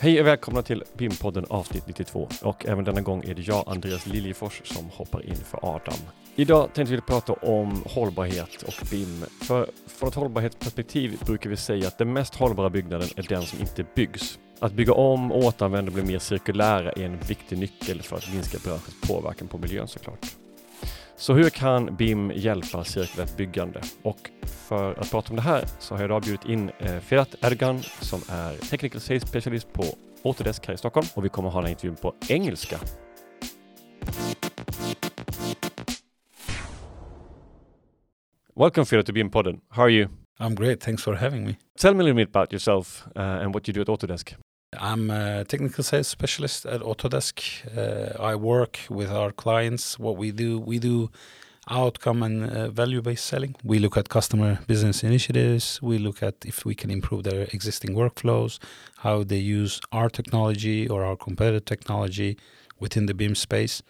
Hej och välkomna till BIM-podden avsnitt 92 och även denna gång är det jag, Andreas Liljefors, som hoppar in för Adam. Idag tänkte vi prata om hållbarhet och BIM. För från ett hållbarhetsperspektiv brukar vi säga att den mest hållbara byggnaden är den som inte byggs. Att bygga om, återanvända och bli mer cirkulära är en viktig nyckel för att minska branschens påverkan på miljön såklart. Så hur kan BIM hjälpa cirkulärt byggande? Och för att prata om det här så har jag idag bjudit in eh, Firat Ergan som är Technical Sales Specialist på Autodesk här i Stockholm och vi kommer ha den här intervjun på engelska. Welcome Firat to BIM podden. How are you? I'm great. Thanks for having me. Tell me a little bit about yourself uh, and what you do at Autodesk. I'm a technical sales specialist at Autodesk. Uh, I work with our clients. What we do, we do outcome and uh, value based selling. We look at customer business initiatives. We look at if we can improve their existing workflows, how they use our technology or our competitive technology within the BIM space.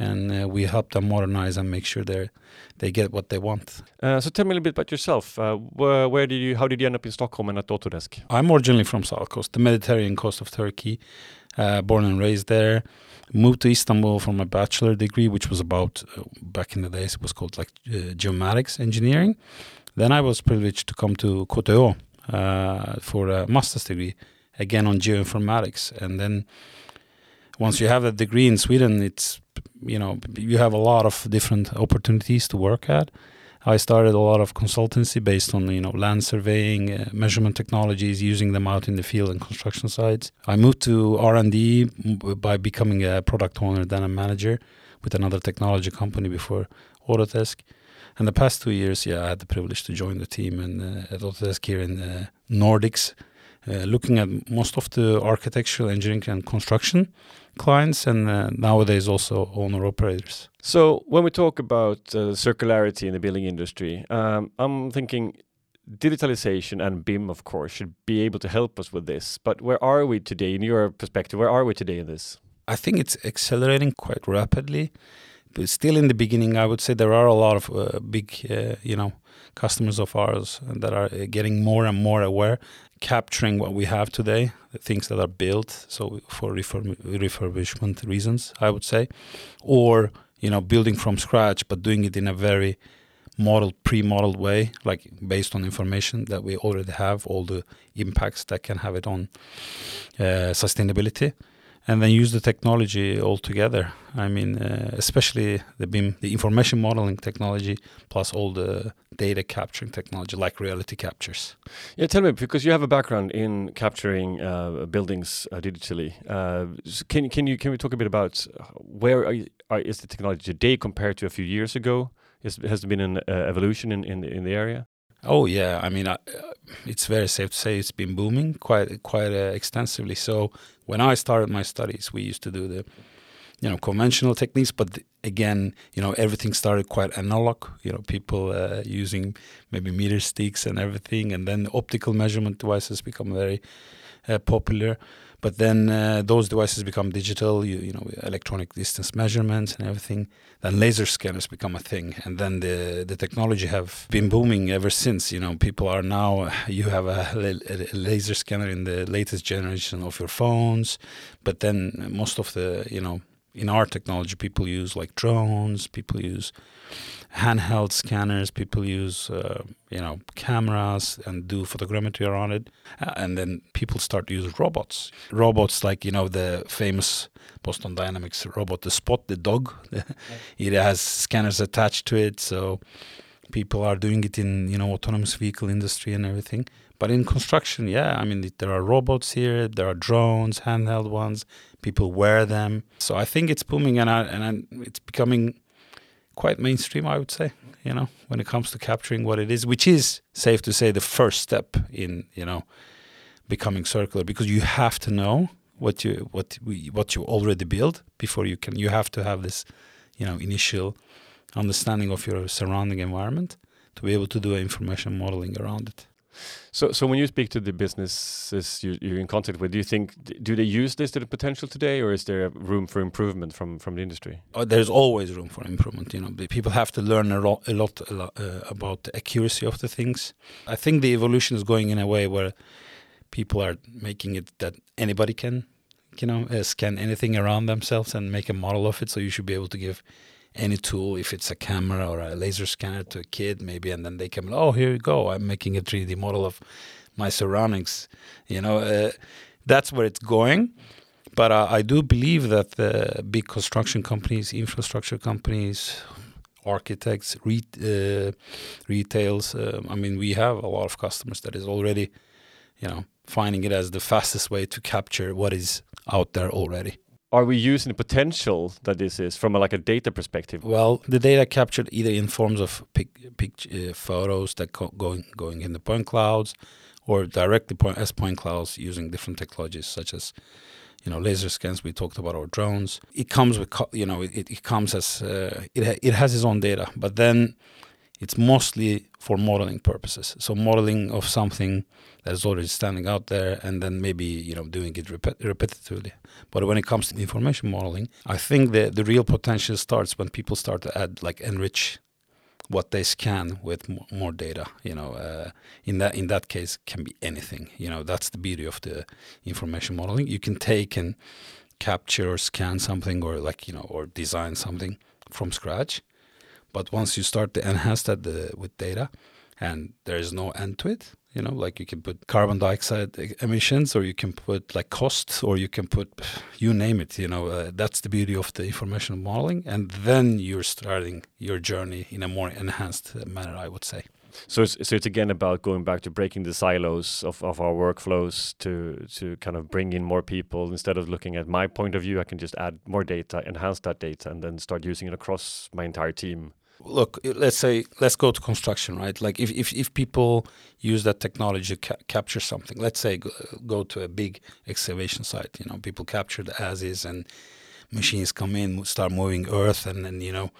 And uh, we help them modernize and make sure they they get what they want. Uh, so tell me a little bit about yourself. Uh, where, where did you, how did you end up in Stockholm and at Autodesk? I'm originally from South Coast, the Mediterranean coast of Turkey. Uh, born and raised there. Moved to Istanbul for my bachelor degree, which was about uh, back in the days it was called like uh, geomatics engineering. Then I was privileged to come to uh, for a master's degree, again on geoinformatics. And then once you have that degree in Sweden, it's you know you have a lot of different opportunities to work at. I started a lot of consultancy based on you know land surveying, uh, measurement technologies, using them out in the field and construction sites. I moved to R and D by becoming a product owner, then a manager with another technology company before Autodesk. And the past two years, yeah, I had the privilege to join the team and uh, at Autodesk here in the Nordics, uh, looking at most of the architectural engineering and construction clients and uh, nowadays also owner operators. So when we talk about uh, circularity in the building industry, um, I'm thinking digitalization and BIM, of course, should be able to help us with this. But where are we today, in your perspective? Where are we today in this? I think it's accelerating quite rapidly, but still in the beginning. I would say there are a lot of uh, big, uh, you know, customers of ours that are uh, getting more and more aware, capturing what we have today, the things that are built, so for refurb- refurbishment reasons, I would say, or you know, building from scratch, but doing it in a very modeled, pre-modeled way, like based on information that we already have, all the impacts that can have it on uh, sustainability, and then use the technology all together. I mean, uh, especially the BIM, the information modeling technology, plus all the data capturing technology, like reality captures. Yeah, tell me because you have a background in capturing uh, buildings uh, digitally. Uh, can can you can we talk a bit about where are you, are, is the technology today compared to a few years ago? Is, has there been an uh, evolution in, in in the area? Oh yeah, I mean, uh, it's very safe to say it's been booming quite quite uh, extensively. So when I started my studies, we used to do the, you know, conventional techniques, but again, you know, everything started quite analog. You know, people uh, using maybe meter sticks and everything, and then optical measurement devices become very uh, popular. But then uh, those devices become digital, you, you know, electronic distance measurements and everything. Then laser scanners become a thing, and then the the technology have been booming ever since. You know, people are now you have a, a laser scanner in the latest generation of your phones, but then most of the you know in our technology, people use like drones, people use handheld scanners, people use uh, you know cameras and do photogrammetry around it, uh, and then people start to use robots. Robots like you know the famous Boston Dynamics robot, the Spot, the dog. it has scanners attached to it, so people are doing it in you know autonomous vehicle industry and everything. But in construction, yeah, I mean there are robots here, there are drones, handheld ones. People wear them, so I think it's booming and I, and I, it's becoming quite mainstream, I would say. You know, when it comes to capturing what it is, which is safe to say the first step in you know becoming circular, because you have to know what you what we, what you already build before you can. You have to have this, you know, initial understanding of your surrounding environment to be able to do information modeling around it. So, so when you speak to the businesses you, you're in contact with, do you think do they use this to the potential today, or is there room for improvement from from the industry? Oh, there's always room for improvement. You know, people have to learn a lot, a lot, a lot uh, about the accuracy of the things. I think the evolution is going in a way where people are making it that anybody can, you know, uh, scan anything around themselves and make a model of it. So you should be able to give any tool, if it's a camera or a laser scanner, to a kid maybe, and then they come, oh, here you go, I'm making a 3D model of my surroundings. You know, uh, that's where it's going. But uh, I do believe that the big construction companies, infrastructure companies, architects, re- uh, retails. Uh, I mean, we have a lot of customers that is already, you know, finding it as the fastest way to capture what is out there already. Are we using the potential that this is from a, like a data perspective? Well, the data captured either in forms of pic, pic uh, photos that go, going going in the point clouds, or directly point, as point clouds using different technologies such as you know laser scans we talked about or drones it comes with you know it, it comes as uh, it, ha it has its own data but then it's mostly for modeling purposes so modeling of something that is already standing out there and then maybe you know doing it repet repetitively but when it comes to information modeling i think the the real potential starts when people start to add like enrich what they scan with more data. You know, uh, in that in that case, can be anything. You know, that's the beauty of the information modeling. You can take and capture or scan something, or like you know, or design something from scratch. But once you start to enhance that the, with data, and there is no end to it, you know like you can put carbon dioxide emissions or you can put like costs or you can put you name it you know uh, that's the beauty of the information modeling and then you're starting your journey in a more enhanced manner i would say. So it's, so it's again about going back to breaking the silos of, of our workflows to to kind of bring in more people. Instead of looking at my point of view i can just add more data enhance that data and then start using it across my entire team look let's say let's go to construction right? Like if if, if people use that technology to ca capture something let's say go, go, to a big excavation site you know people capture the as is and machines come in start moving earth and then you know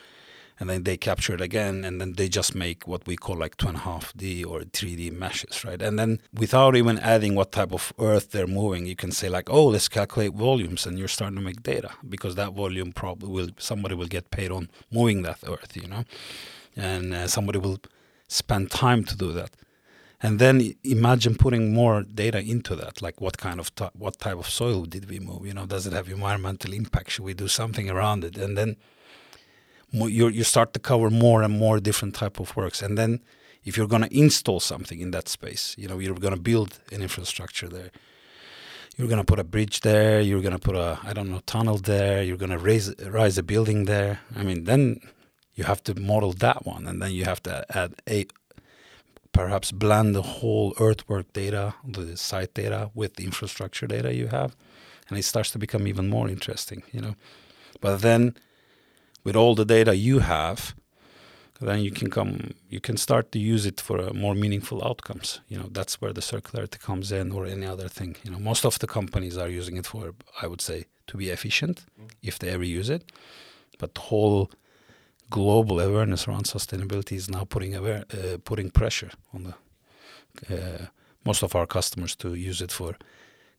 and then they capture it again and then they just make what we call like two and a half D or 3D meshes, right? And then without even adding what type of earth they're moving, you can say like, oh, let's calculate volumes and you're starting to make data because that volume probably will, somebody will get paid on moving that earth, you know? And uh, somebody will spend time to do that. And then imagine putting more data into that, like what kind of what type of soil did we move? You know, does it have environmental impact? Should we do something around it? And then you you start to cover more and more different type of works. And then if you're going to install something in that space you know you're going to build an infrastructure there. You're going to put a bridge there you're going to put a i don't know tunnel there you're going to raise rise a building there. I mean then you have to model that one and then you have to add a perhaps blend the whole earthwork data the site data with the infrastructure data you have and it starts to become even more interesting you know. But then with all the data you have, then you can come you can start to use it for uh, more meaningful outcomes. You know that's where the circularity comes in or any other thing. You know most of the companies are using it for i would say to be efficient mm. if they ever use it. But the whole global awareness around sustainability is now putting aware, uh, putting pressure on the uh, most of our customers to use it for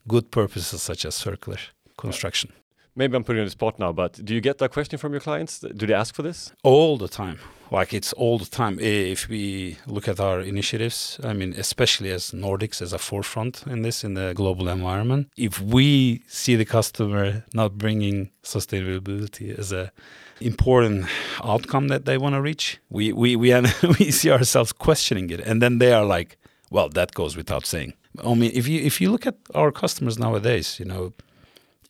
good purposes such as circular construction maybe I'm putting on the spot now, but do you get that question from your clients? Do they ask for this? All the time. Like it's all the time. If we look at our initiatives, I mean, especially as Nordics as a forefront in this in the global environment, if we see the customer not bringing sustainability as a important outcome that they want to reach, we we we, we see ourselves questioning it, and then they are like, "Well, that goes without saying." I mean, if you if you look at our customers nowadays, you know,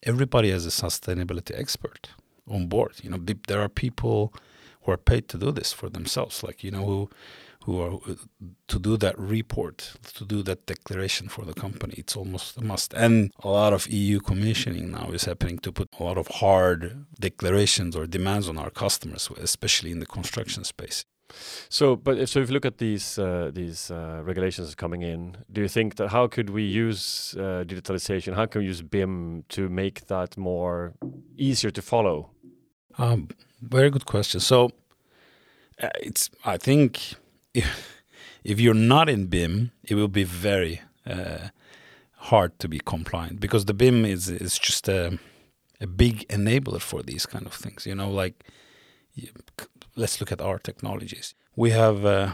everybody is a sustainability expert on board. You know, there are people who are paid to do this for themselves, like you know who who are to do that report, to do that declaration for the company. It's almost a must. And a lot of EU commissioning now is happening to put a lot of hard declarations or demands on our customers, especially in the construction space. So, but if, so if you look at these uh, these uh, regulations coming in, do you think that how could we use uh, digitalization? How can we use BIM to make that more easier to follow? Um, very good question. So, uh, it's I think if if you're not in BIM, it will be very uh, hard to be compliant because the BIM is is just a a big enabler for these kind of things. You know, like let's look at our technologies. We have uh,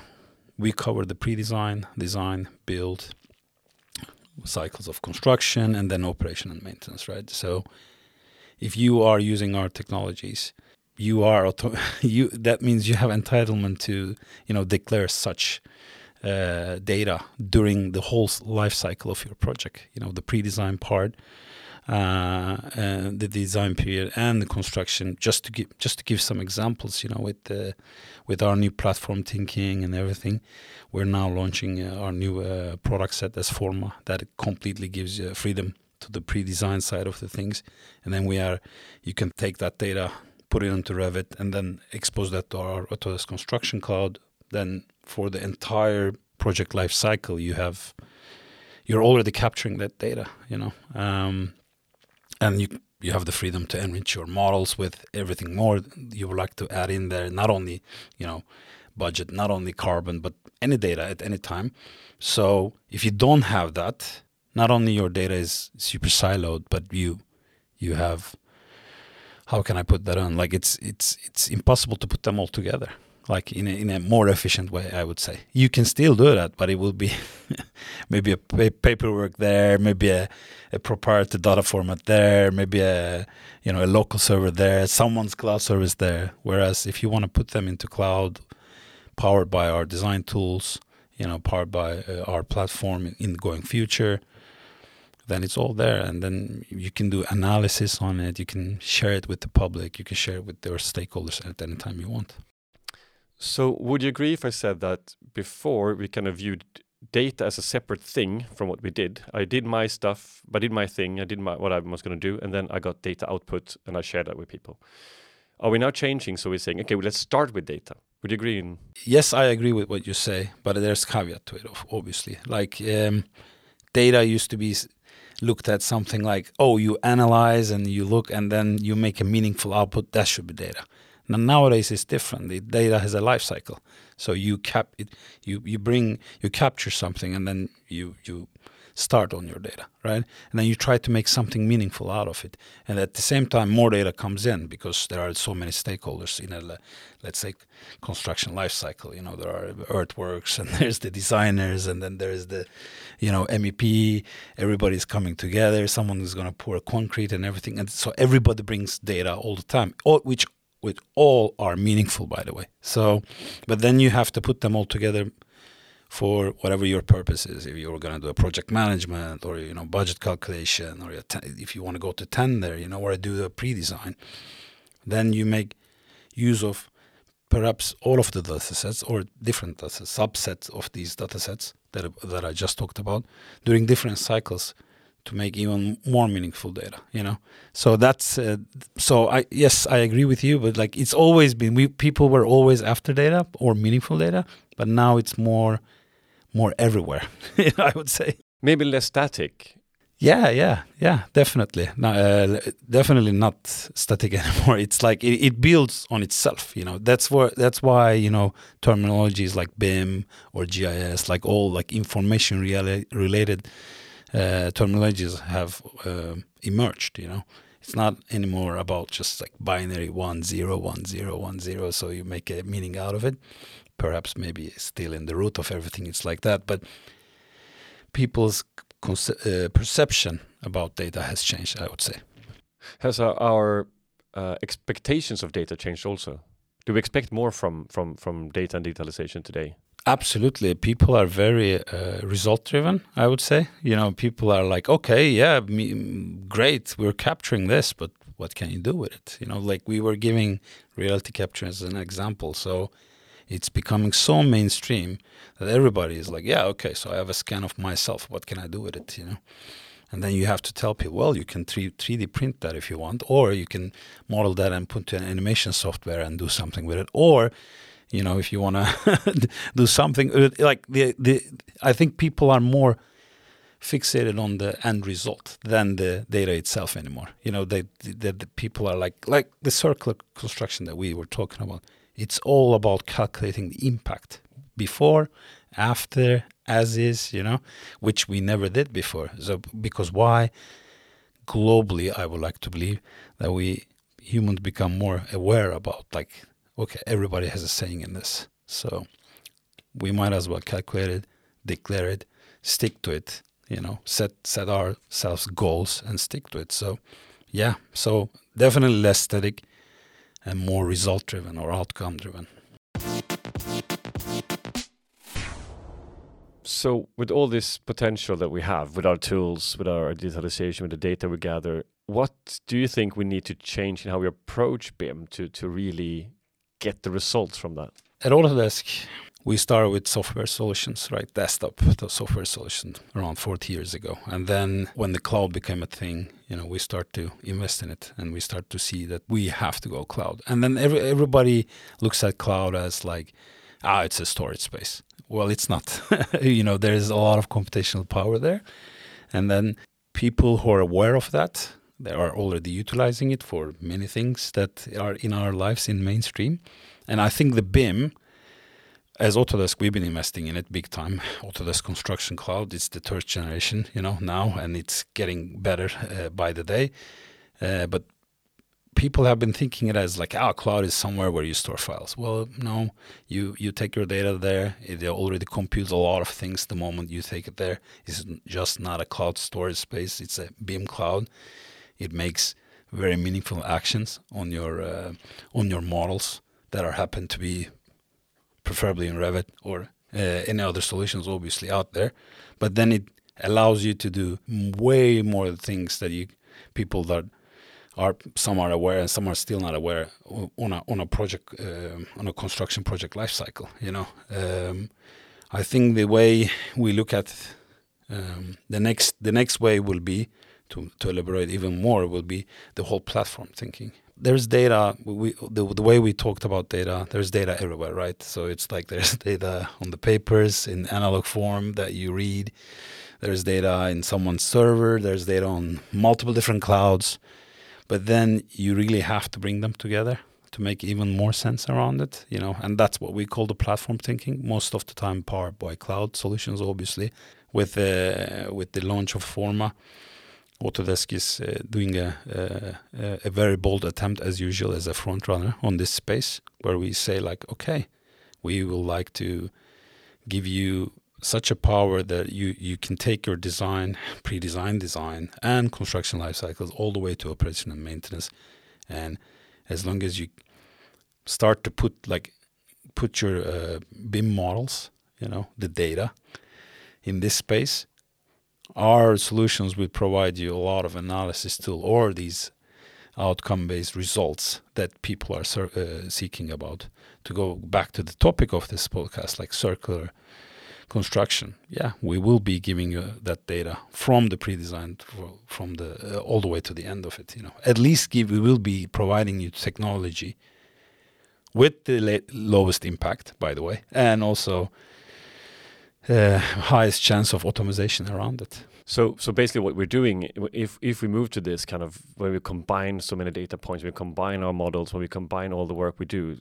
we cover the pre-design, design, build, cycles of construction and then operation and maintenance, right? So if you are using our technologies, you are auto- you that means you have entitlement to you know declare such uh, data during the whole life cycle of your project. You know the pre-design part, the design period, and the construction. Just to give just to give some examples, you know, with the with our new platform thinking and everything, we're now launching uh, our new uh, product set as Forma that completely gives you freedom to the pre-design side of the things, and then we are you can take that data, put it into Revit, and then expose that to our Autodesk Construction Cloud. Then for the entire project life cycle, you have you're already capturing that data, you know, um, and you you have the freedom to enrich your models with everything more you would like to add in there. Not only you know budget, not only carbon, but any data at any time. So if you don't have that, not only your data is super siloed, but you you have how can I put that on? Like it's it's it's impossible to put them all together like in a, in a more efficient way i would say. You can still do that but it will be maybe a pa paperwork there maybe a, a proprietary data format there maybe a you know a local server there someone's cloud service there. Whereas if you want to put them into cloud powered by our design tools you know powered by uh, our platform in the going future then it's all there. And then you can do analysis on it. You can share it with the public. You can share it with your stakeholders at any time you want so would you agree if I said that before we kind of viewed data as a separate thing from what we did? I did my stuff, I did my thing, I did my, what I was going to do, and then I got data output and I shared that with people. Are we now changing? So we're saying, okay, well, let's start with data. Would you agree? In- yes, I agree with what you say, but there's caveat to it, obviously. Like um, data used to be looked at something like, oh, you analyze and you look and then you make a meaningful output. That should be data. Now, nowadays it's different. The data has a life cycle. So you cap it, you you bring you capture something and then you you start on your data, right? And then you try to make something meaningful out of it. And at the same time, more data comes in because there are so many stakeholders in a, let's say, construction life cycle. You know, there are earthworks and there's the designers and then there's the, you know, MEP. Everybody's coming together. Someone is going to pour concrete and everything. And so everybody brings data all the time, which with all are meaningful, by the way. So, but then you have to put them all together for whatever your purpose is. If you're going to do a project management or you know budget calculation, or if you want to go to tender, you know, or do a pre-design, then you make use of perhaps all of the data sets or different subsets of these data sets that that I just talked about during different cycles to make even more meaningful data you know? So that's uh, so i yes i agree with you but like it's always been we people were always after data or meaningful data but now it's more more everywhere i would say. Maybe less static. Yeah yeah yeah definitely. No, uh, definitely not static anymore. It's like it, it, builds on itself you know? That's where that's why you know terminologies like bim or gis like all like information related uh, terminologies have uh, emerged. You know, it's not anymore about just like binary one zero one zero one zero. So you make a meaning out of it. Perhaps maybe still in the root of everything, it's like that. But people's uh, perception about data has changed. I would say. Has our, our uh, expectations of data changed also? Do we expect more from from from data and digitalization today? Absolutely. People are very uh, result driven, I would say. You know, people are like, okay, yeah, me, great, we're capturing this, but what can you do with it? You know, like we were giving reality capture as an example. So it's becoming so mainstream that everybody is like, yeah, okay, so I have a scan of myself. What can I do with it? You know? And then you have to tell people, well, you can 3, 3D print that if you want, or you can model that and put to an animation software and do something with it. Or you know if you want to do something. Uh, like the the i think people are more fixated on the end result than the data itself anymore. You know they the, the people are like like the circular construction that we were talking about. It's all about calculating the impact before after as is you know which we never did before. So because why? Globally i would like to believe that we humans become more aware about like okay, everybody has a saying in this. So we might as well calculate it, declare it, stick to it, you know, set set ourselves goals and stick to it. So, yeah, so definitely less static and more result driven or outcome driven. So, with all this potential that we have with our tools, with our digitalization, with the data we gather, what do you think we need to change in how we approach BIM to to really get the results from that? At Autodesk, we started with software solutions, right? Desktop, the software solution around 40 years ago. And then when the cloud became a thing, you know, we start to invest in it and we start to see that we have to go cloud. And then every, everybody looks at cloud as like, ah, it's a storage space. Well, it's not. you know, there's a lot of computational power there. And then people who are aware of that, they are already utilizing it for many things that are in our lives in mainstream. And I think the BIM, as Autodesk, we've been investing in it big time. Autodesk Construction Cloud, it's the third generation, you know, now, and it's getting better uh, by the day. Uh, but people have been thinking it as like, oh, cloud is somewhere where you store files. Well, no, you you take your data there. It already computes a lot of things the moment you take it there. It's just not a cloud storage space. It's a BIM cloud. It makes very meaningful actions on your uh, on your models that are happen to be preferably in Revit or uh, any other solutions obviously out there. But then it allows you to do way more things that you people that are some are aware and some are still not aware on a on a project uh, on a construction project life cycle. You know, um, I think the way we look at um, the next the next way will be to to elaborate even more will be the whole platform thinking. There's data we the, the way we talked about data there's data everywhere right? So it's like there's data on the papers in analog form that you read. There's data in someone's server. There's data on multiple different clouds. But then you really have to bring them together to make even more sense around it you know? And that's what we call the platform thinking. Most of the time powered by cloud solutions obviously with uh, with the launch of forma Autodesk is uh, doing a, a, a very bold attempt, as usual, as a front runner on this space, where we say like, okay, we will like to give you such a power that you you can take your design, pre-design design, and construction life cycles all the way to operation and maintenance, and as long as you start to put like put your uh, BIM models, you know, the data in this space, our solutions will provide you a lot of analysis tool or these outcome-based results that people are uh, seeking about. To go back to the topic of this podcast, like circular construction, yeah, we will be giving you that data from the pre-designed, from the uh, all the way to the end of it. You know, at least give we will be providing you technology with the lowest impact, by the way, and also uh, highest chance of automation around it. So, so basically, what we're doing, if if we move to this kind of when we combine so many data points, we combine our models, when we combine all the work we do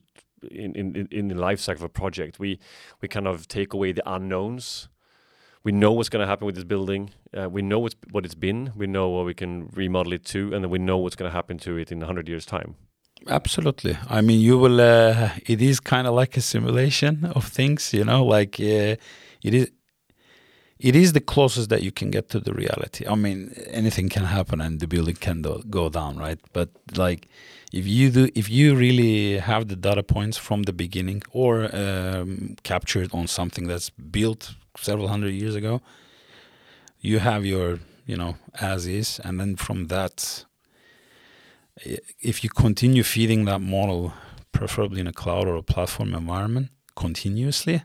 in in in the life cycle of a project, we we kind of take away the unknowns. We know what's going to happen with this building. Uh, we know what's, what it's been. We know what we can remodel it to, and then we know what's going to happen to it in hundred years' time. Absolutely. I mean, you will. Uh, it is kind of like a simulation of things, you know. Like uh, it is it is the closest that you can get to the reality. I mean, anything can happen and the building can do, go down, right? But like, if you do, if you really have the data points from the beginning or um, captured on something that's built several hundred years ago, you have your, you know, as is, and then from that, if you continue feeding that model, preferably in a cloud or a platform environment, continuously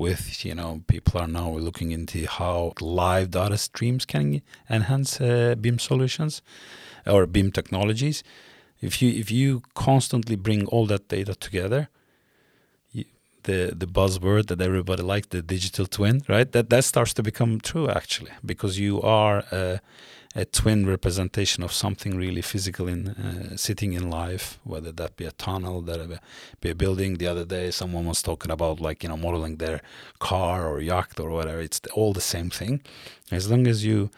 with you know people are now looking into how live data streams can enhance uh, BIM solutions or BIM technologies. If you if you constantly bring all that data together, you, the the buzzword that everybody likes, the digital twin, right? That that starts to become true actually because you are. Uh, a twin representation of something really physical in uh, sitting in life, whether that be a tunnel, that be a building. The other day, someone was talking about like you know modeling their car or yacht or whatever. It's all the same thing, as long as you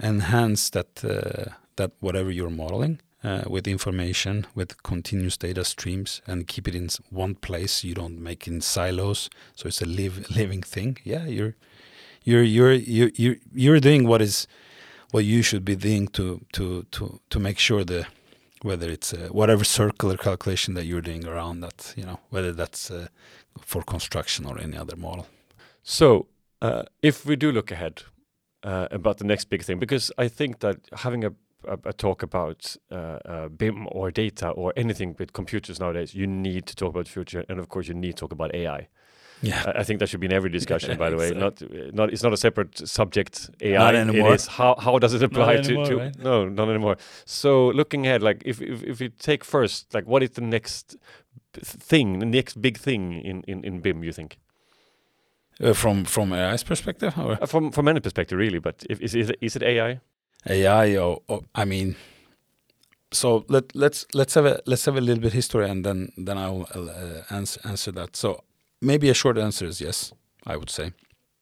enhance that uh, that whatever you're modeling. Uh, with information, with continuous data streams, and keep it in one place. You don't make in silos, so it's a live living thing. Yeah, you're you're you're you're you're, you're doing what is what you should be doing to to to to make sure the whether it's uh, whatever circular calculation that you're doing around that you know whether that's uh, for construction or any other model So, uh, if we do look ahead uh, about the next big thing, because I think that having a, a, a talk about uh, uh, BIM or data or anything with computers nowadays, you need to talk about future, and of course, you need to talk about AI. Yeah I, think that should be in every discussion. by the way, Exactly. not not it's not a separate subject. AI. Not anymore. It is how how does it apply to, anymore, to right? no not anymore. So looking ahead, like if if if you take first, like what is the next thing, the next big thing in in in BIM? You think? uh, from from AI's perspective or Uh, From from any perspective, really. But if, is is it, is it AI? AI or, or I mean so let let's let's have a let's have a little bit history and then then I'll uh, answer answer that. So maybe a short answer is yes, I would say.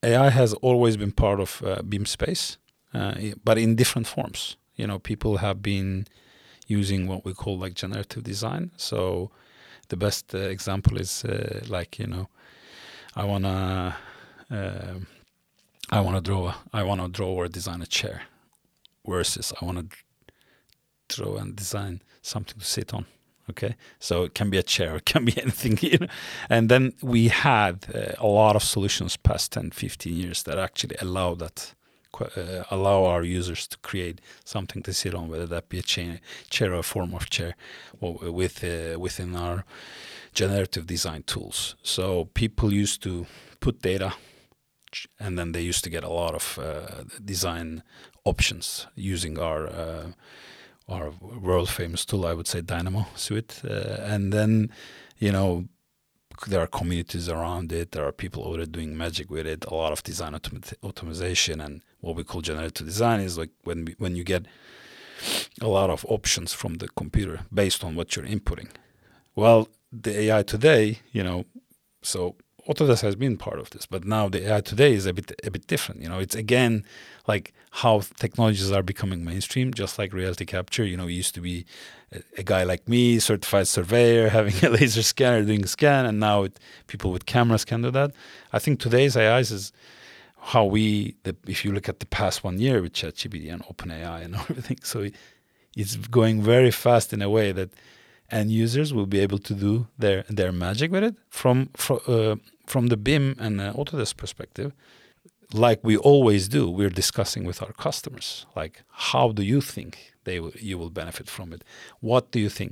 AI has always been part of uh, BIM space, uh, but in different forms. You know, people have been using what we call like generative design. So the best uh, example is uh, like you know, I wanna uh, I wanna draw I wanna draw or design a chair versus I want to draw and design something to sit on. Okay, so it can be a chair, it can be anything. You know? And then we had uh, a lot of solutions past 10, 15 years that actually allow that, uh, allow our users to create something to sit on, whether that be a chair, chair or a form of chair, or with uh, within our generative design tools. So people used to put data, and then they used to get a lot of uh, design options using our uh, our world famous tool, I would say Dynamo Suite, uh, and then you know there are communities around it. There are people already doing magic with it. A lot of design automat- automation and what we call generative design is like when we, when you get a lot of options from the computer based on what you're inputting. Well, the AI today, you know, so Autodesk has been part of this, but now the AI today is a bit a bit different. You know, it's again like how technologies are becoming mainstream, just like reality capture. You know, it used to be a, guy like me, certified surveyor, having a laser scanner doing scan, and now it, people with cameras can do that. I think today's AI is how we, the, if you look at the past one year with ChatGPT and OpenAI and everything, so it, it's going very fast in a way that end users will be able to do their their magic with it from from uh, from the BIM and uh, Autodesk perspective. Like we always do, we're discussing with our customers. Like, how do you think they you will benefit from it? What do you think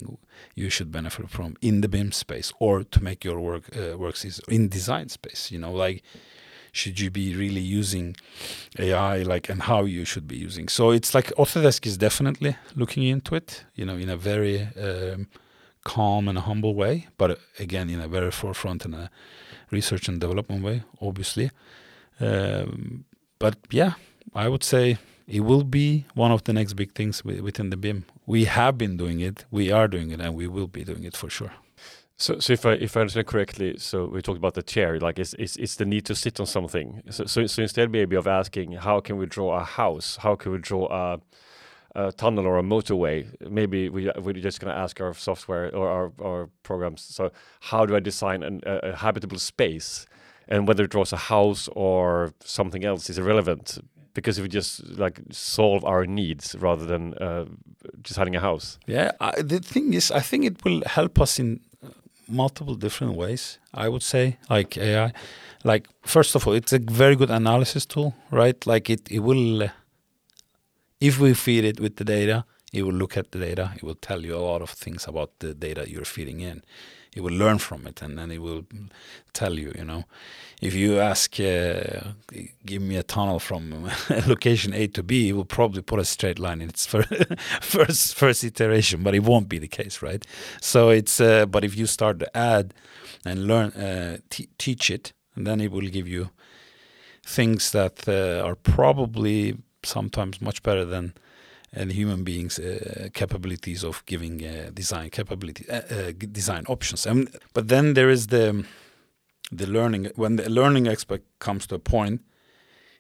you should benefit from in the BIM space, or to make your work uh, works is in design space? You know, like should you be really using AI, like, and how you should be using? So it's like Autodesk is definitely looking into it. You know, in a very um, calm and humble way, but uh, again in a very forefront and a research and development way, obviously. Um, but yeah, I would say it will be one of the next big things within the BIM. We have been doing it, we are doing it, and we will be doing it for sure. So, so if I if I understand correctly, so we talked about the chair, like it's it's, it's the need to sit on something. So, so so instead maybe of asking how can we draw a house, how can we draw a, a tunnel or a motorway, maybe we we're just gonna ask our software or our, our programs. So how do I design an, a, a habitable space, and whether it draws a house or something else is irrelevant because if we just like solve our needs rather than uh, having a house. Yeah, I, the thing is, I think it will help us in uh, multiple different ways. I would say, like AI, like first of all, it's a very good analysis tool, right? Like it, it will, uh, if we feed it with the data, it will look at the data. It will tell you a lot of things about the data you're feeding in. It will learn from it, and then it will tell you. You know, if you ask, uh, give me a tunnel from location A to B, it will probably put a straight line in its fir- first first iteration, but it won't be the case, right? So it's. Uh, but if you start to add and learn, uh, teach it, and then it will give you things that uh, are probably sometimes much better than and human beings' uh, capabilities of giving uh, design capability uh, design options. And but then there is the the learning when the learning aspect comes to a point,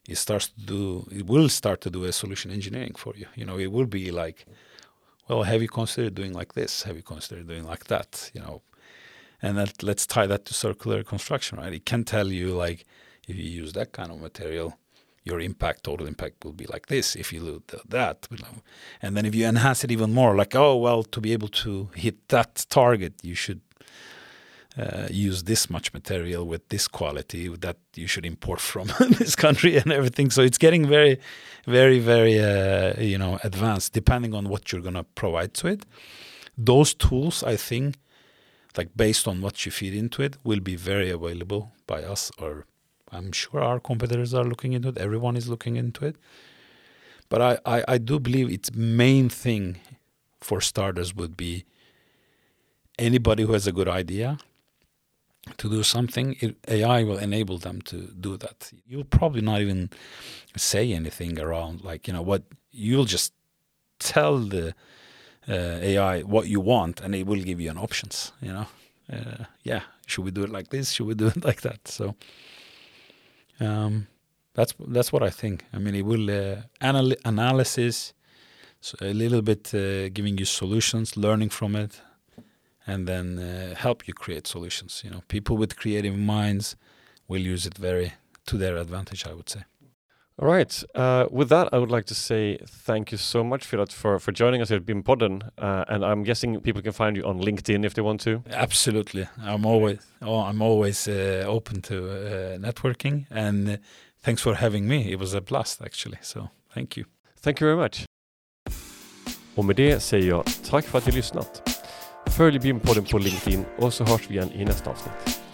it starts to do it will start to do a solution engineering for you. You know, it will be like, well, have you considered doing like this? Have you considered doing like that? You know, and that let's tie that to circular construction, right? It can tell you like if you use that kind of material, your impact, total impact will be like this if you do that. And then if you enhance it even more, like, oh, well, to be able to hit that target, you should uh, use this much material with this quality that you should import from this country and everything. So it's getting very, very, very, uh, you know, advanced depending on what you're going to provide to it. Those tools, I think, like based on what you feed into it, will be very available by us, or I'm sure our competitors are looking into it. Everyone is looking into it. But I, I, I do believe its main thing for starters would be anybody who has a good idea to do something, it, AI will enable them to do that. You'll probably not even say anything around, like, you know, what you'll just tell the uh, AI what you want and it will give you an options, you know. Uh, yeah, should we do it like this? Should we do it like that? So um, that's that's what I think. I mean, it will uh, anal- analysis, so a little bit uh, giving you solutions, learning from it, and then uh, help you create solutions. You know, people with creative minds will use it very to their advantage. I would say. All right. Uh, with that, I would like to say thank you so much, Firat, for, for joining us here at BIMpodden. Uh, and I'm guessing people can find you on LinkedIn if they want to. Absolutely, I'm always oh, I'm always uh, open to uh, networking, and uh, thanks for having me. It was a blast actually. So thank you. Thank you very much. Och med det säger jag tack för att ni lyssnat. Följ BIM-podden på LinkedIn och så hörs vi igen i nästa avsnitt.